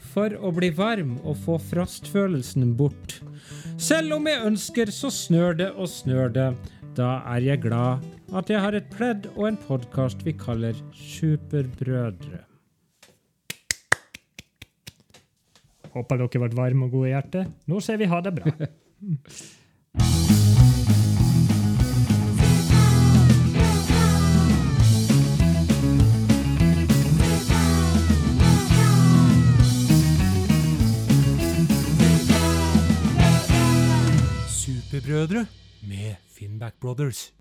For å bli varm og få frostfølelsen bort. Selv om jeg ønsker, så snør det og snør det. Da er jeg glad at jeg har et pledd og en podkast vi kaller Superbrødre. Håper dere ble varme og gode i hjertet. Nå sier vi ha det bra. Superbrødre med Finnback Brothers.